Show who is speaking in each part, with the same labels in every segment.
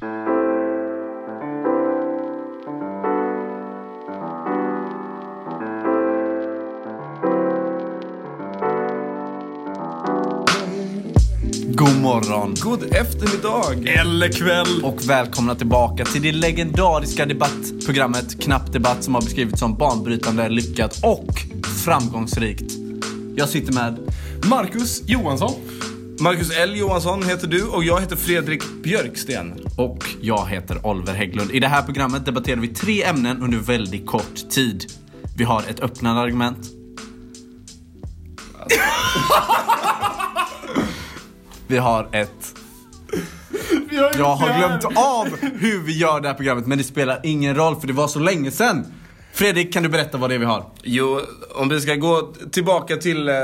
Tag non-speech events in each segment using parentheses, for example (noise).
Speaker 1: God morgon
Speaker 2: God eftermiddag!
Speaker 3: Eller kväll.
Speaker 1: och välkomna tillbaka till det legendariska debattprogrammet Knapp Debatt som har beskrivits som banbrytande, lyckat och framgångsrikt. Jag sitter med
Speaker 3: Marcus Johansson.
Speaker 2: Marcus L Johansson heter du och jag heter Fredrik Björksten.
Speaker 1: och jag heter Oliver Hägglund. I det här programmet debatterar vi tre ämnen under väldigt kort tid. Vi har ett öppnande argument. Vi har ett... Jag har glömt av hur vi gör det här programmet men det spelar ingen roll för det var så länge sedan. Fredrik, kan du berätta vad det är vi har?
Speaker 2: Jo, om vi ska gå tillbaka till, eh,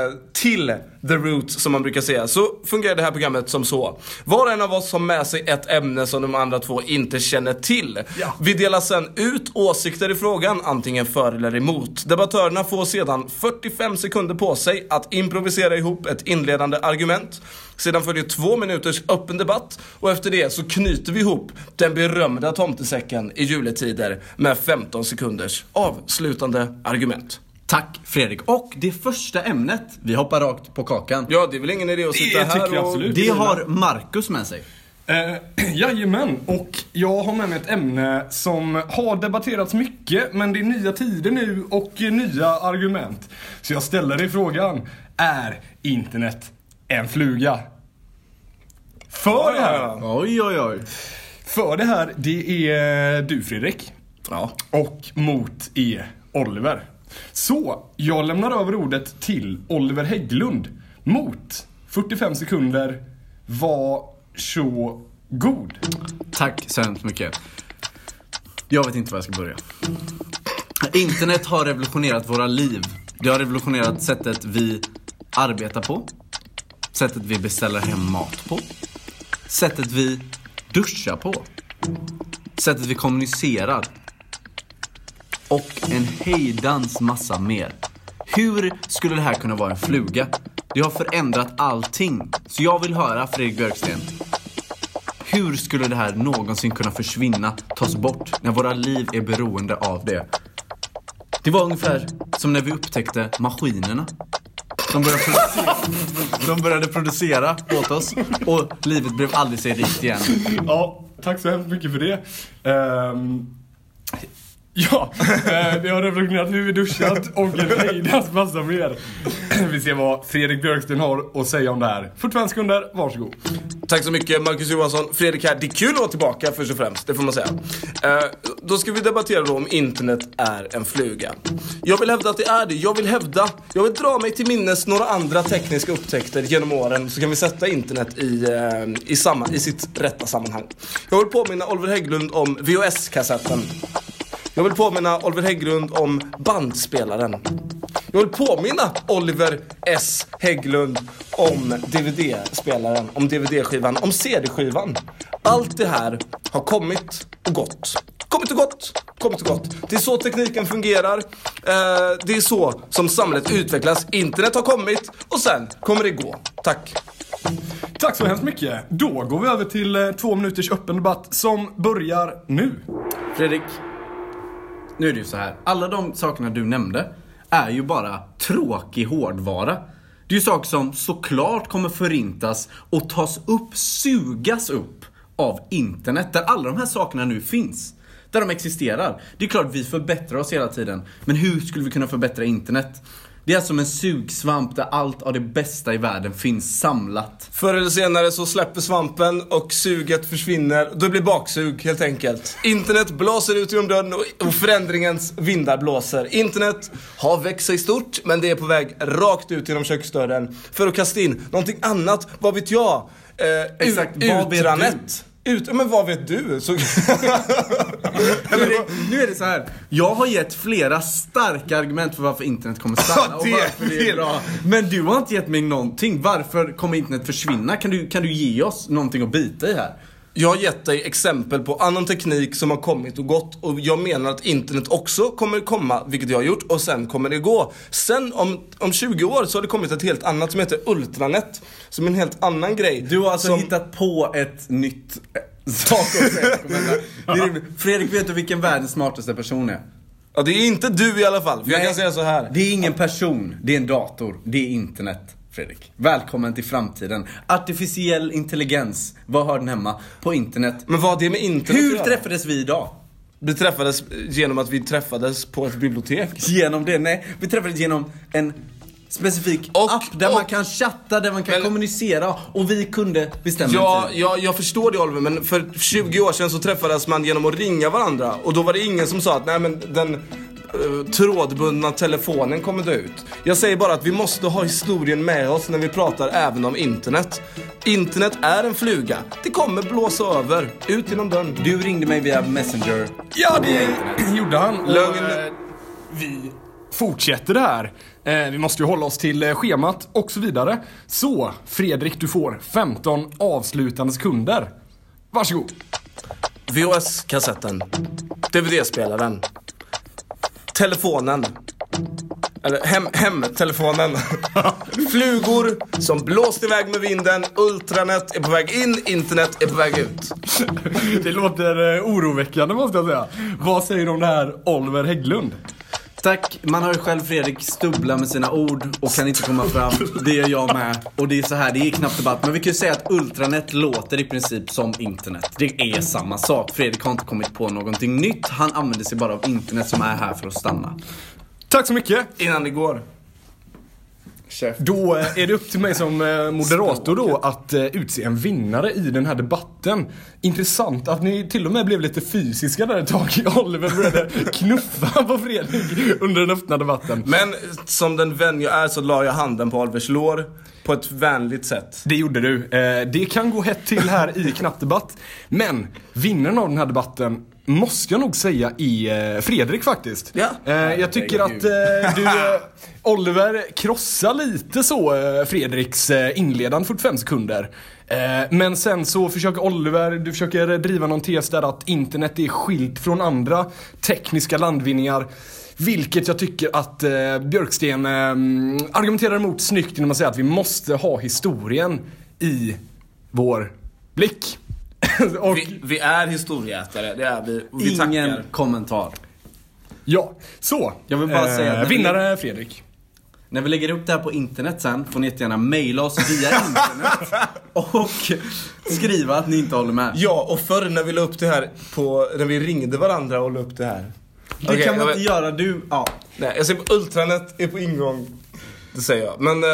Speaker 2: till the roots som man brukar säga, så fungerar det här programmet som så. Var och en av oss har med sig ett ämne som de andra två inte känner till.
Speaker 3: Ja.
Speaker 2: Vi delar sen ut åsikter i frågan, antingen för eller emot. Debattörerna får sedan 45 sekunder på sig att improvisera ihop ett inledande argument. Sedan följer två minuters öppen debatt och efter det så knyter vi ihop den berömda tomtesäcken i juletider med 15 sekunders avslutande argument.
Speaker 1: Tack Fredrik. Och det första ämnet, vi hoppar rakt på kakan.
Speaker 2: Ja, det är väl ingen idé att sitta
Speaker 3: tycker
Speaker 2: här
Speaker 3: jag
Speaker 2: och...
Speaker 3: absolut.
Speaker 1: Det har Marcus med sig.
Speaker 3: Eh, (clears throat) jajamän, och jag har med mig ett ämne som har debatterats mycket, men det är nya tider nu och nya argument. Så jag ställer dig frågan, är internet en fluga? För det här,
Speaker 1: Oj, oj, oj.
Speaker 3: för det här, det är du Fredrik.
Speaker 2: Ja.
Speaker 3: Och mot er Oliver. Så, jag lämnar över ordet till Oliver Hägglund. Mot 45 sekunder. Var så god.
Speaker 1: Tack så hemskt mycket. Jag vet inte var jag ska börja. Internet har revolutionerat våra liv. Det har revolutionerat sättet vi arbetar på. Sättet vi beställer hem mat på. Sättet vi duschar på. Sättet vi kommunicerar. Och en hejdans massa mer. Hur skulle det här kunna vara en fluga? Det har förändrat allting. Så jag vill höra Fredrik Björksten. Hur skulle det här någonsin kunna försvinna, tas bort, när våra liv är beroende av det? Det var ungefär som när vi upptäckte maskinerna. De började producera, de började producera åt oss och livet blev aldrig sig rikt igen.
Speaker 3: Ja, tack så hemskt mycket för det. Um ja, eh, det har revolutionerat hur vi duschat och (laughs) en hejdans massa mer. (clears throat) Vi ser vad Fredrik Björksten har att säga om det här. 45 sekunder, varsågod.
Speaker 2: Tack så mycket Marcus Johansson. Fredrik här. Det är kul att vara tillbaka först och främst, det får man säga. Eh, då ska vi debattera då om internet är en fluga. Jag vill hävda att det är det. Jag vill hävda, jag vill dra mig till minnes några andra tekniska upptäckter genom åren så kan vi sätta internet i, eh, i, samma, i sitt rätta sammanhang. Jag vill påminna Oliver Hägglund om VHS-kassetten. Jag vill påminna Oliver Hägglund om bandspelaren. Jag vill påminna Oliver S Hägglund om DVD-spelaren, om DVD-skivan, om CD-skivan. Allt det här har kommit och gått. Kommit och gått, kommit och gått. Det är så tekniken fungerar. Eh, det är så som samhället utvecklas. Internet har kommit och sen kommer det gå. Tack.
Speaker 3: Tack så hemskt mycket. Då går vi över till eh, två minuters öppen debatt som börjar nu.
Speaker 1: Fredrik, nu är det ju så här. Alla de sakerna du nämnde är ju bara tråkig hårdvara. Det är ju saker som såklart kommer förintas och tas upp, sugas upp av internet. Där alla de här sakerna nu finns. Där de existerar. Det är klart vi förbättrar oss hela tiden. Men hur skulle vi kunna förbättra internet? Det är som en sugsvamp där allt av det bästa i världen finns samlat.
Speaker 2: Förr eller senare så släpper svampen och suget försvinner. Då blir baksug helt enkelt. Internet blåser ut genom dörren och- förändringens vindar blåser. Internet har växt sig stort men det är på väg rakt ut genom köksdörren för att kasta in någonting annat, vad vet jag? Eh,
Speaker 1: Exakt, vad vet
Speaker 2: utranet. Ut, men vad vet du? Så, (laughs)
Speaker 1: Fredrik, nu är det så här. Jag har gett flera starka argument för varför internet kommer stanna och
Speaker 2: det-
Speaker 1: varför det
Speaker 2: det-
Speaker 1: är bra. Men du har inte gett mig någonting. Varför kommer internet försvinna? Kan du, kan du ge oss någonting att bita i här?
Speaker 2: Jag har gett dig exempel på annan teknik som har kommit och gått och jag menar att internet också kommer komma, vilket jag har gjort, och sen kommer det gå. Sen om, om 20 år så har det kommit ett helt annat som heter ultranet, som är en helt annan grej.
Speaker 1: Du har alltså
Speaker 2: som,
Speaker 1: hittat på ett nytt. (laughs) Det är rimligt. Fredrik, vet du vilken världens smartaste person är?
Speaker 2: Ja, det är inte du i alla fall. För jag kan säga så här.
Speaker 1: Det är ingen person, det är en dator. Det är internet. Fredrik. Välkommen till framtiden. Artificiell intelligens. Var hör den hemma? På internet.
Speaker 2: Men vad har det med internet
Speaker 1: Hur träffades vi idag?
Speaker 2: Vi träffades genom att vi träffades på ett bibliotek.
Speaker 1: Genom det? Nej, vi träffades genom en specifik
Speaker 2: Och-
Speaker 1: app där
Speaker 2: och-
Speaker 1: man kan chatta, där man kan
Speaker 2: Men-
Speaker 1: kommunicera och vi kunde bestämma
Speaker 2: Ja, ja, jag förstår det Oliver, men för 20 år sedan så träffades man genom att ringa varandra. Och då var det ingen som sa att nej men den trådbundna telefonen kommer dö ut. Jag säger bara att vi måste ha historien med oss när vi pratar även om internet. Internet är en fluga. Det kommer blåsa över. Ut genom dörren.
Speaker 1: Du ringde mig via Messenger.
Speaker 3: Ja, det (clears throat) gjorde han.
Speaker 2: Lögn.
Speaker 3: eh, vi fortsätter det här. Eh, vi måste ju hålla oss till eh, schemat och så vidare. Så, Fredrik, du får 15 avslutande sekunder. Varsågod.
Speaker 2: VHS-kassetten. DVD-spelaren. Telefonen. Eller hem, hemtelefonen. (laughs) Flugor som blåst iväg med vinden. Ultranet är på väg in. Internet är på väg ut.
Speaker 3: Det låter eh, oroväckande måste jag säga. Vad säger du om det här Oliver Hägglund?
Speaker 1: Tack, man har ju själv Fredrik stubbla med sina ord och kan inte komma fram. Det gör jag med. Och det är så här, det är knappt debatt. Men vi kan ju säga att ultranet låter i princip som internet. Det är samma sak. Fredrik har inte kommit på någonting nytt. Han använder sig bara av internet som är här för att stanna.
Speaker 3: Tack så mycket.
Speaker 2: Innan det går.
Speaker 3: Då eh, är det upp till mig som eh, moderator då att eh, utse en vinnare i den här debatten. Intressant att ni till och med blev lite fysiska där ett tag. Oliver började knuffa på Fredrik under den öppna debatten.
Speaker 2: Men som den vän jag är så la jag handen på Olivers lår. På ett vänligt sätt.
Speaker 3: Det gjorde du. Det kan gå hett till här i knappdebatt. Men vinnaren av den här debatten måste jag nog säga är eh, Fredrik faktiskt.
Speaker 2: Ja.
Speaker 3: Eh, Jag tycker att eh, du, eh, (laughs) Oliver, krossar lite så eh, Fredriks eh, inledande 45 sekunder. Men sen så försöker Oliver, du försöker driva någon tes där att internet är skilt från andra tekniska landvinningar. Vilket jag tycker att Björksten argumenterar emot snyggt genom att säga att vi måste ha historien i vår blick. Och
Speaker 2: Vi, vi är historieätare, det är vi. Och vi
Speaker 1: Ingen
Speaker 2: tackar.
Speaker 1: kommentar.
Speaker 3: ja, så.
Speaker 1: Jag vill bara säga att-
Speaker 3: Vinnare Fredrik.
Speaker 1: När vi lägger upp det här på internet sen får ni jättegärna mejla oss via internet (laughs) och skriva att ni inte håller med.
Speaker 2: Ja, och förr när vi la upp det här på, när vi ringde varandra och la upp det här.
Speaker 1: Det
Speaker 2: Okej,
Speaker 1: kan man inte göra. Du, ja.
Speaker 2: Nej, jag säger ultranet är på ingång. Det säger jag. Men eh,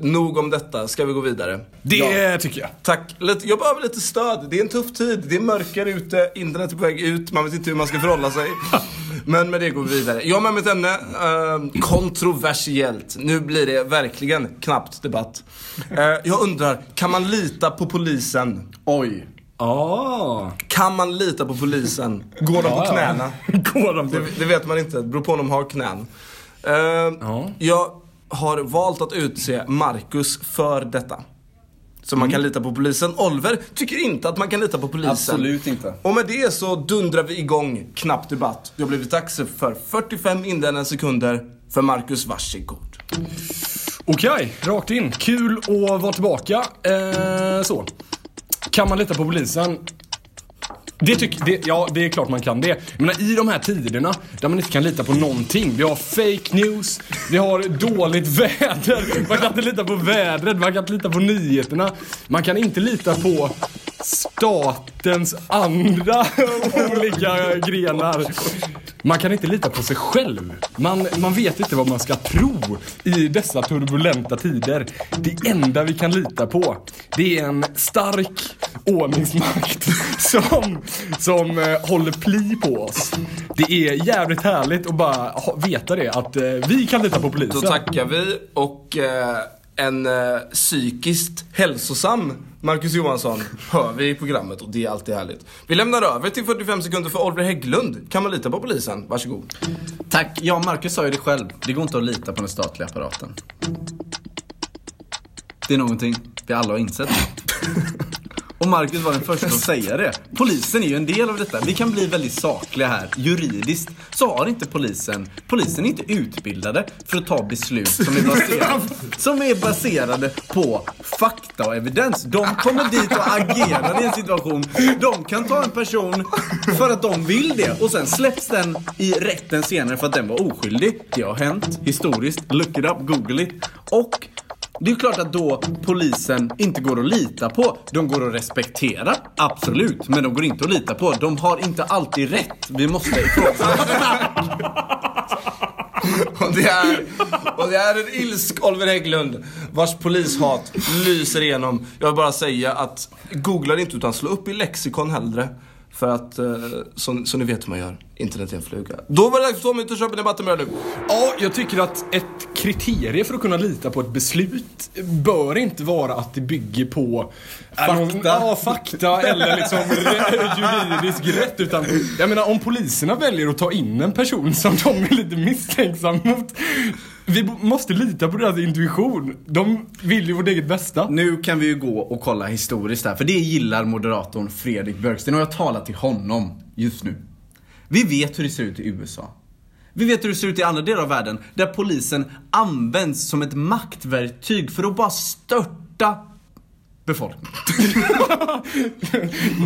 Speaker 2: nog om detta, ska vi gå vidare?
Speaker 3: Det tycker jag.
Speaker 2: Tack. Jag behöver lite stöd. Det är en tuff tid. Det är mörker ute, internet är på väg ut, man vet inte hur man ska förhålla sig. (laughs) Men med det går vi vidare. Jag har med mig ett ämne, eh, kontroversiellt. Nu blir det verkligen knappt debatt. Eh, jag undrar, kan man lita på polisen?
Speaker 1: Oj.
Speaker 3: Ah.
Speaker 2: Kan man lita på polisen? Går de på knäna? (laughs)
Speaker 3: Går de på...
Speaker 2: Det, det vet man inte, det beror på om de har knän. Eh, Jag har valt att utse Marcus för detta. Så man kan lita på polisen. Oliver tycker inte att man kan lita på polisen.
Speaker 1: Absolut inte.
Speaker 2: Och med det så dundrar vi igång knapp debatt. Jag har blivit tax för 45 inledande sekunder för Marcus Varsågod.
Speaker 3: Okej, rakt in. Kul att vara tillbaka. Eh, så. Kan man lita på polisen? Det tycker, det, ja, det är klart man kan det. Jag menar, i de här tiderna där man inte kan lita på någonting. Vi har fake news, vi har dåligt väder. Man kan inte lita på vädret, man kan inte lita på nyheterna. Man kan inte lita på statens andra (laughs) olika grenar. Man kan inte lita på sig själv. Man, man vet inte vad man ska tro i dessa turbulenta tider. Det enda vi kan lita på, det är en stark ordningsmakt (laughs) som, som eh, håller pli på oss. Det är jävligt härligt att bara ha, veta det, att eh, vi kan lita på polisen.
Speaker 2: Då tackar vi och eh, en eh, psykiskt hälsosam Marcus Johansson hör vi i programmet och det är alltid härligt. Vi lämnar över till 45 sekunder för Oliver Hägglund. Kan man lita på polisen? Varsågod.
Speaker 1: Tack. Ja, Marcus sa ju det själv. Det går inte att lita på den statliga apparaten. Det är någonting vi alla har insett. (laughs) Och Marcus var den första att säga det. Polisen är ju en del av detta. Vi kan bli väldigt sakliga här. Juridiskt så har inte polisen, polisen är inte utbildade för att ta beslut som är baserade, som är baserade på fakta och evidens. De kommer dit och agerar i en situation. De kan ta en person för att de vill det och sen släpps den i rätten senare för att den var oskyldig. Det har hänt historiskt. Look it up, google it. Och det är klart att då polisen inte går att lita på. De går att respektera, absolut. Men de går inte att lita på. De har inte alltid rätt. Vi måste ifrågasätta.
Speaker 2: Och det är, och det är en ilsk Oliver Hägglund vars polishat lyser igenom. Jag vill bara säga att googla inte utan slå upp i lexikon hellre. För att, eh, så, så ni vet hur man gör. Internet är en fluga. Då var det dags för två minuter köpa debatten börjar nu.
Speaker 3: Ja, jag tycker att ett kriterie för att kunna lita på ett beslut bör inte vara att det bygger på
Speaker 1: Fakta.
Speaker 3: ja, fakta eller liksom juridisk rätt. Utan jag menar om poliserna väljer att ta in en person som de är lite misstänksam mot. Vi måste lita på deras intuition. De vill ju vårt eget bästa.
Speaker 1: Nu kan vi ju gå och kolla historiskt här, för det gillar moderatorn Fredrik Björksten och jag talar till honom just nu. Vi vet hur det ser ut i USA. Vi vet hur det ser ut i andra delar av världen, där polisen används som ett maktverktyg för att bara störta befolkningen. (laughs)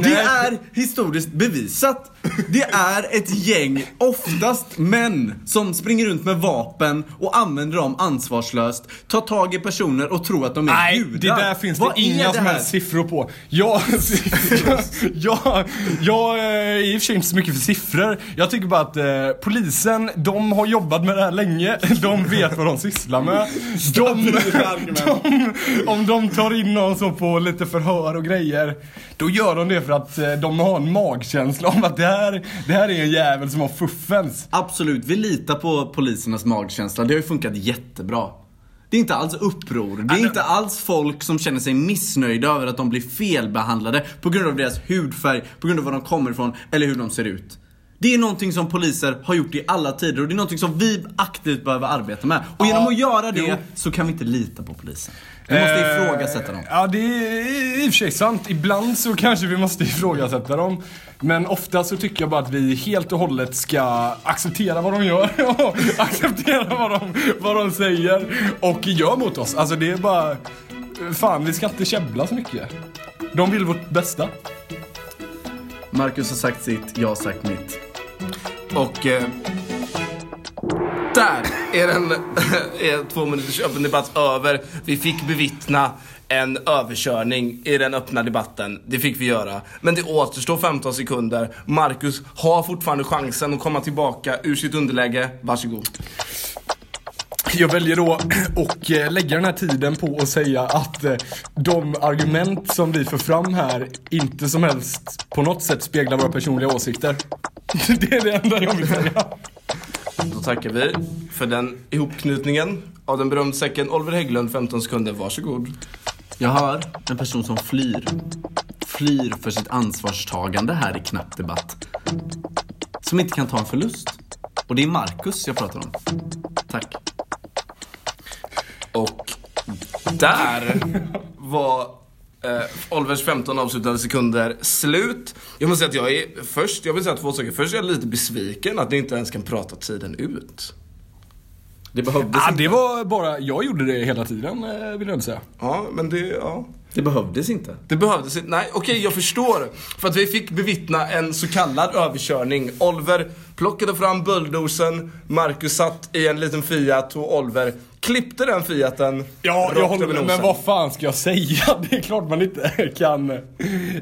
Speaker 1: Det är historiskt bevisat. Det är ett gäng, oftast män, som springer runt med vapen och använder dem ansvarslöst, tar tag i personer och tror att de är
Speaker 3: Nej,
Speaker 1: gudar.
Speaker 3: det där finns
Speaker 1: Vad
Speaker 3: det inga som helst siffror på. Jag, (laughs) jag, jag, jag är i och för sig inte så mycket för siffror. Jag tycker bara att eh, polisen, de har jobbat med det här länge. (laughs) De vet vad de sysslar med. De, de, om de tar in någon så på lite förhör och grejer, då gör de det för att eh, de har en magkänsla om att det här, det här är en jävel som har fuffens.
Speaker 1: Absolut, vi litar på polisernas magkänsla. Det har ju funkat jättebra. Det är inte alls uppror. Det är inte alls folk som känner sig missnöjda över att de blir felbehandlade på grund av deras hudfärg, på grund av var de kommer ifrån eller hur de ser ut. Det är någonting som poliser har gjort i alla tider och det är någonting som vi aktivt behöver arbeta med. Och genom att göra det så kan vi inte lita på polisen. Vi måste
Speaker 3: Eh,
Speaker 1: ifrågasätta dem.
Speaker 3: Ja, det är i och för sig sant. Ibland så kanske vi måste (laughs) ifrågasätta dem. Men ofta så tycker jag bara att vi helt och hållet ska acceptera vad de gör. (laughs) acceptera vad de, vad de säger och gör mot oss. Alltså det är bara... Fan, vi ska inte käbbla så mycket. De vill vårt bästa.
Speaker 1: Marcus har sagt sitt, jag har sagt mitt.
Speaker 2: Och eh, där är den (laughs) är två minuters öppen debatt över. Vi fick bevittna en överkörning i den öppna debatten. Det fick vi göra. Men det återstår 15 sekunder. Marcus har fortfarande chansen att komma tillbaka ur sitt underläge. Varsågod.
Speaker 3: Jag väljer då (clears throat) att eh, lägga den här tiden på att säga att eh, de argument som vi för fram här inte som helst på något sätt speglar våra personliga åsikter. (laughs) Det är det enda jag vill säga.
Speaker 2: Då tackar vi för den ihopknutningen av den berömda säcken. Oliver Hägglund, 15 sekunder. Varsågod.
Speaker 1: Jag hör en person som flyr. Flyr för sitt ansvarstagande här i knapp debatt. Som inte kan ta en förlust. Och det är Marcus jag pratar om. Tack.
Speaker 2: Där var eh, Olivers 15 avslutande sekunder slut. Jag måste säga att jag är först, jag vill säga två saker. Först är jag lite besviken att ni inte ens kan prata tiden ut.
Speaker 1: Det behövdes
Speaker 3: Ah,
Speaker 1: inte.
Speaker 3: det var bara, jag gjorde det hela tiden eh, vill jag inte säga.
Speaker 2: Ja, men det, ja.
Speaker 1: Det behövdes inte.
Speaker 2: Det behövdes inte. Nej, okej, jag förstår. För att vi fick bevittna en så kallad överkörning. Oliver plockade fram bulldozern, Marcus satt i en liten Fiat och Oliver klippte den Fiaten
Speaker 3: Ja, jag håller med. Men vad fan ska jag säga? (laughs) Det är klart man inte kan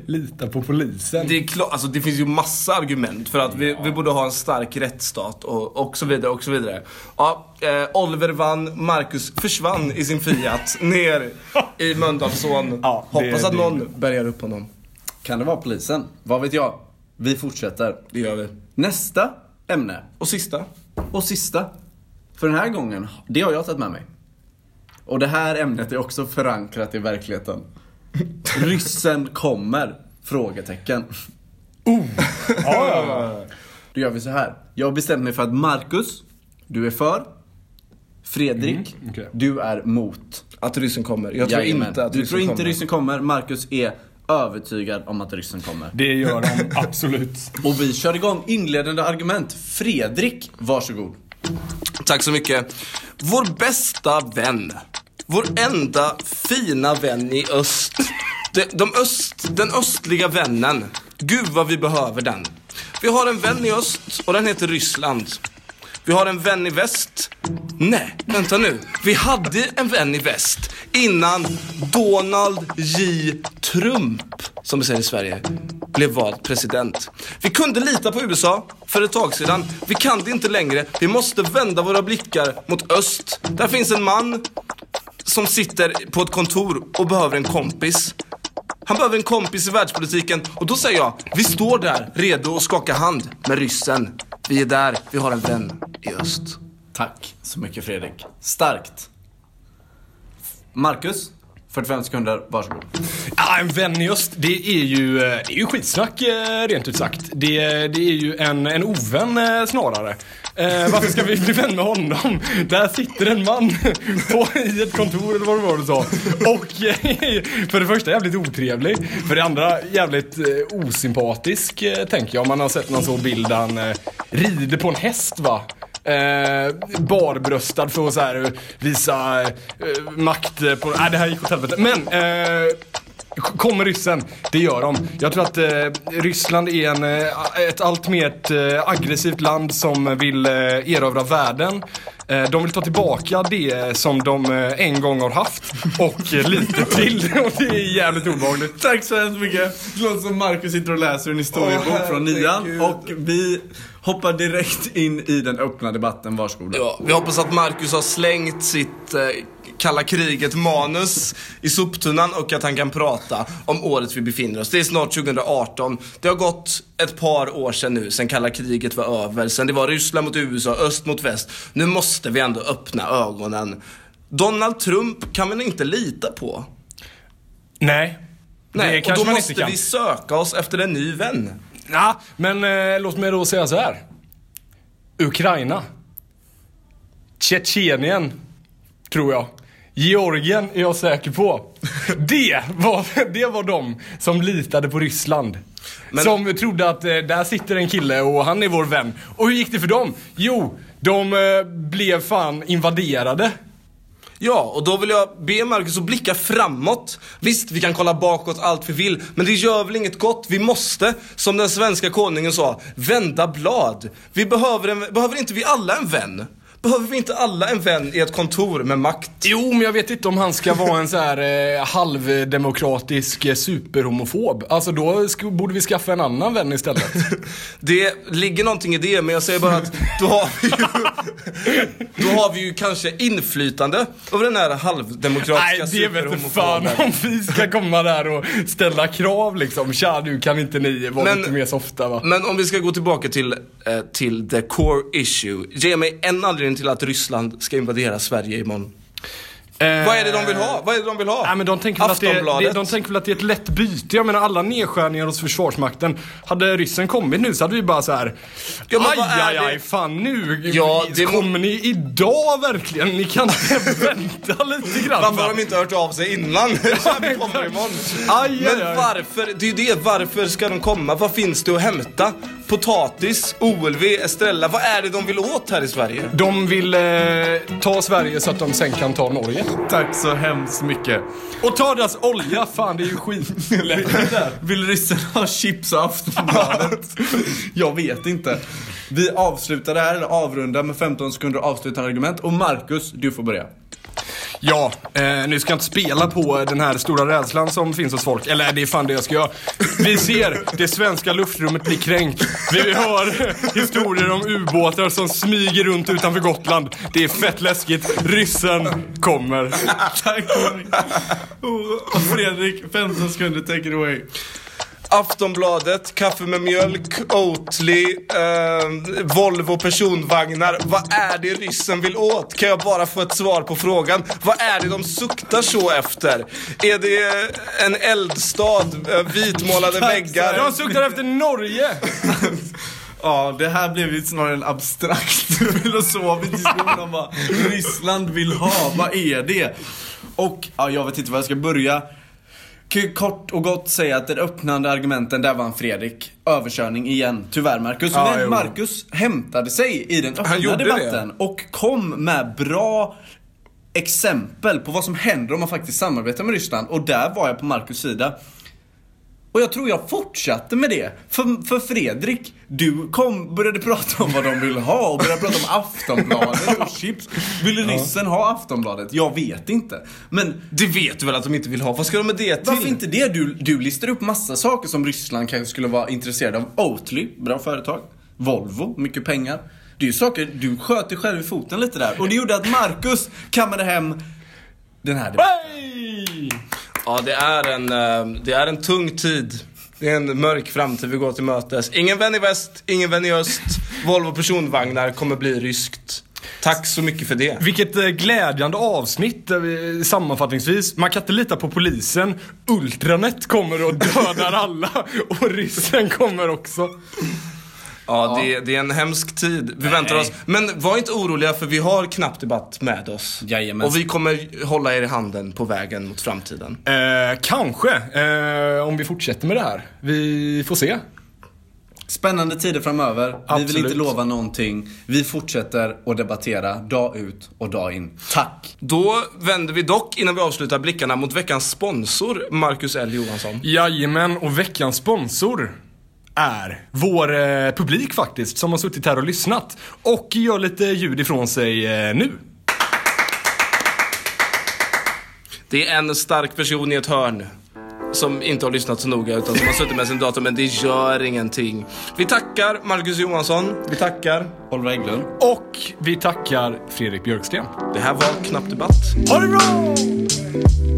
Speaker 3: lita på polisen.
Speaker 2: Det är klart, alltså det finns ju massa argument för att vi, vi borde ha en stark rättsstat och, och så vidare och så vidare. Ja, eh, Oliver vann, Marcus försvann i sin Fiat (laughs) ner i Mölndalsån.
Speaker 3: Ja, det-
Speaker 2: Hoppas att
Speaker 3: det-
Speaker 2: någon bärgar upp honom.
Speaker 1: Kan det vara polisen? Vad vet jag? Vi fortsätter.
Speaker 2: Det gör vi.
Speaker 1: Nästa ämne.
Speaker 2: Och sista.
Speaker 1: Och sista. För den här gången, det har jag tagit med mig. Och det här ämnet är också förankrat i verkligheten. Ryssen kommer? Frågetecken. Då gör vi så här. Jag har bestämt mig för att Marcus, du är för. Fredrik,
Speaker 3: okej.
Speaker 1: du är mot.
Speaker 2: Att ryssen kommer. Jag tror
Speaker 1: Jajamän.
Speaker 2: inte att
Speaker 1: Du
Speaker 2: ryssen
Speaker 1: tror inte
Speaker 2: kommer.
Speaker 1: ryssen kommer. Marcus är övertygad om att ryssen kommer.
Speaker 3: Det gör de absolut.
Speaker 1: Och vi kör igång inledande argument. Fredrik, varsågod.
Speaker 2: Tack så mycket. Vår bästa vän. Vår enda fina vän i öst. De, de öst, den östliga vännen. Gud vad vi behöver den. Vi har en vän i öst och den heter Ryssland. Vi har en vän i väst. Nej, vänta nu. Vi hade en vän i väst innan Donald J. Trump, som vi säger i Sverige, blev vald president. Vi kunde lita på USA för ett tag sedan. Vi kan det inte längre. Vi måste vända våra blickar mot öst. Där finns en man som sitter på ett kontor och behöver en kompis. Han behöver en kompis i världspolitiken och då säger jag, vi står där redo att skaka hand med ryssen. Vi är där, vi har en vän i öst.
Speaker 1: Tack så mycket Fredrik. Starkt. Marcus, 45 sekunder, varsågod.
Speaker 3: Ja, en vän i öst, det är ju, eh, det är ju skitsnack eh, rent ut sagt. Det, det är ju en, en ovän eh, snarare. Eh, varför ska vi bli vän med honom? Där sitter en man (laughs) på, i ett kontor eller vad det var du sa. Och eh, för det första jävligt otrevlig. För det andra jävligt eh, osympatisk tänker jag. Man har sett någon så bild där han rider på en häst va. Eh, barbröstad för att så här, visa eh, makt på... Nej, det här gick åt helvete. Men, eh, kommer ryssen? Det gör de. Jag tror att eh, Ryssland är en, eh, ett allt mer eh, aggressivt land som vill eh, erövra världen. Eh, de vill ta tillbaka det som de eh, en gång har haft och eh, lite till. (laughs) Och det är jävligt obehagligt.
Speaker 1: Tack så hemskt mycket. Det låter som Marcus sitter och läser en historiebok
Speaker 2: Åh,
Speaker 1: från nian. Och vi hoppar direkt in i den öppna debatten. Varsågoda.
Speaker 2: Ja, vi hoppas att Marcus har slängt sitt eh, kalla kriget-manus i soptunnan och att han kan prata om året vi befinner oss. Det är snart 2018. Det har gått ett par år sedan nu, sen kalla kriget var över. Sen det var Ryssland mot USA, öst mot väst. Nu måste vi ändå öppna ögonen. Donald Trump kan vi inte lita på.
Speaker 3: Nej.
Speaker 2: Nej, och då
Speaker 3: man
Speaker 2: måste vi söka oss efter en ny vän.
Speaker 3: Ja, men eh, låt mig då säga så här. Ukraina. Tjetjenien, tror jag. Georgien är jag säker på. (laughs) Det var, det var de som litade på Ryssland.
Speaker 2: Men-
Speaker 3: Som trodde att eh, där sitter en kille och han är vår vän. Och hur gick det för dem? Jo, de eh, blev fan invaderade.
Speaker 2: Ja, och då vill jag be Marcus att blicka framåt. Visst, vi kan kolla bakåt allt vi vill, men det gör väl inget gott. Vi måste, som den svenska konungen sa, vända blad. Vi behöver, en, behöver inte vi alla en vän? Behöver vi inte alla en vän i ett kontor med makt?
Speaker 3: Jo, men jag vet inte om han ska vara en så här eh, halvdemokratisk eh, superhomofob. Alltså då borde vi skaffa en annan vän istället. (laughs)
Speaker 2: Det ligger någonting i det, men jag säger bara att då har vi ju, (laughs) då har vi ju kanske inflytande över den här halvdemokratiska
Speaker 3: Nej, det vet fan
Speaker 2: superhomofoben.
Speaker 3: om vi ska komma där och ställa krav liksom. Tja, nu kan inte ni vara
Speaker 2: Men-
Speaker 3: lite mer softa va?
Speaker 2: Men om vi ska gå tillbaka till, eh, till the core issue. Ge mig en anledning till att Ryssland ska invadera Sverige imorgon. Vad är det de vill ha? Vad är det de vill ha?
Speaker 3: Nej, men de, tänker väl att det, det, de tänker väl att det är ett lätt byte. Jag menar alla nedskärningar hos Försvarsmakten. Hade ryssen kommit nu så hade vi bara så här.
Speaker 2: Ja, men
Speaker 3: aj,
Speaker 2: är
Speaker 3: aj, aj, fan nu.
Speaker 2: Ja, det
Speaker 3: kommer ni idag verkligen? Ni kan (laughs) vänta lite grann
Speaker 2: Varför
Speaker 3: va?
Speaker 2: har de inte hört av sig innan? (laughs) vi kommer imorgon.
Speaker 3: Aj, aj,
Speaker 2: Men
Speaker 3: aj.
Speaker 2: varför? Det är ju det. Varför ska de komma? Vad finns det att hämta? Potatis, OLV, Estrella. Vad är det de vill åt här i Sverige?
Speaker 3: De vill eh, ta Sverige så att de sen kan ta Norge.
Speaker 1: Tack så hemskt mycket.
Speaker 3: Och ta deras olja, fan det är ju skitlätt där.
Speaker 1: Vill ryssen ha chips och Aftonbladet? (laughs) Jag vet inte. Vi avslutar det här, eller avrundar med 15 sekunder avslutande argument. Och Marcus, du får börja.
Speaker 3: Ja, eh, nu ska jag inte spela på den här stora rädslan som finns hos folk. Eller det är fan det jag ska göra. Vi ser det svenska luftrummet bli kränkt. Vi hör historier om ubåtar som smyger runt utanför Gotland. Det är fett läskigt. Ryssen kommer.
Speaker 1: Tack Fredrik, 15 sekunder, take it away.
Speaker 2: Aftonbladet, kaffe med mjölk, Oatly, eh, Volvo personvagnar. Vad är det ryssen vill åt? Kan jag bara få ett svar på frågan? Vad är det de suktar så efter? Är det en eldstad, eh, vitmålade väggar?
Speaker 3: De suktar efter Norge. (laughs)
Speaker 1: Ja, det här blev ju snarare en abstrakt (laughs) filosofisk diskussion om vad Ryssland vill ha. Vad är det? Och, ja, jag vet inte var jag ska börja. Kort och gott säga att den öppnande argumenten, där vann Fredrik. Överkörning igen, tyvärr Marcus.
Speaker 3: Ja,
Speaker 1: Men
Speaker 3: jo.
Speaker 1: Marcus hämtade sig i den öppna
Speaker 2: gjorde det.
Speaker 1: debatten och kom med bra exempel på vad som händer om man faktiskt samarbetar med Ryssland. Och där var jag på Marcus sida. Och jag tror jag fortsatte med det. För, för Fredrik, du kom, började prata om vad de vill ha och började prata om Aftonbladet och chips. Ville ryssen ha Aftonbladet? Jag vet inte. Men
Speaker 2: Det vet du väl att de inte vill ha? Vad ska de med det till?
Speaker 1: varför inte det? Du, du listar upp massa saker som Ryssland kanske skulle vara intresserad av. Oatly, bra företag. Volvo, mycket pengar. Det är ju saker, du sköt dig själv i foten lite där. Och det gjorde att Marcus kammade hem den här debatten.
Speaker 3: Hey!
Speaker 2: Ja, det är en, eh, det är en tung tid. Det är en mörk framtid vi går till mötes. Ingen vän i väst, ingen vän i öst. Volvo personvagnar kommer bli ryskt. Tack så mycket för det.
Speaker 3: Vilket eh, glädjande avsnitt eh, sammanfattningsvis. Man kan inte lita på polisen. Ultranet kommer och dödar alla. Och ryssen kommer också.
Speaker 2: Ja, Det, det är en hemsk tid. Vi väntar oss. Men var inte oroliga för vi har knappt debatt med oss.
Speaker 1: Jajamän.
Speaker 2: Och vi kommer hålla er i handen på vägen mot framtiden.
Speaker 3: Eh, kanske. Eh, om vi fortsätter med det här. Vi får se.
Speaker 1: Spännande tider framöver. Vi vill
Speaker 3: Absolut.
Speaker 1: inte lova någonting. Vi fortsätter att debattera dag ut och dag in. Tack!
Speaker 2: Då vänder vi dock, innan vi avslutar, blickarna mot veckans sponsor, Marcus L Johansson.
Speaker 3: Jajamän, och veckans sponsor är vår eh, publik faktiskt, som har suttit här och lyssnat. Och gör lite ljud ifrån sig eh, nu.
Speaker 2: Det är en stark person i ett hörn. Som inte har lyssnat så noga utan som har suttit med sin dator, men det gör ingenting. Vi tackar Marcus Johansson, vi tackar.
Speaker 1: Oliver Hägglund.
Speaker 3: Och vi tackar Fredrik Björksten.
Speaker 2: Det här var Knapp Debatt.
Speaker 3: Ha det bra!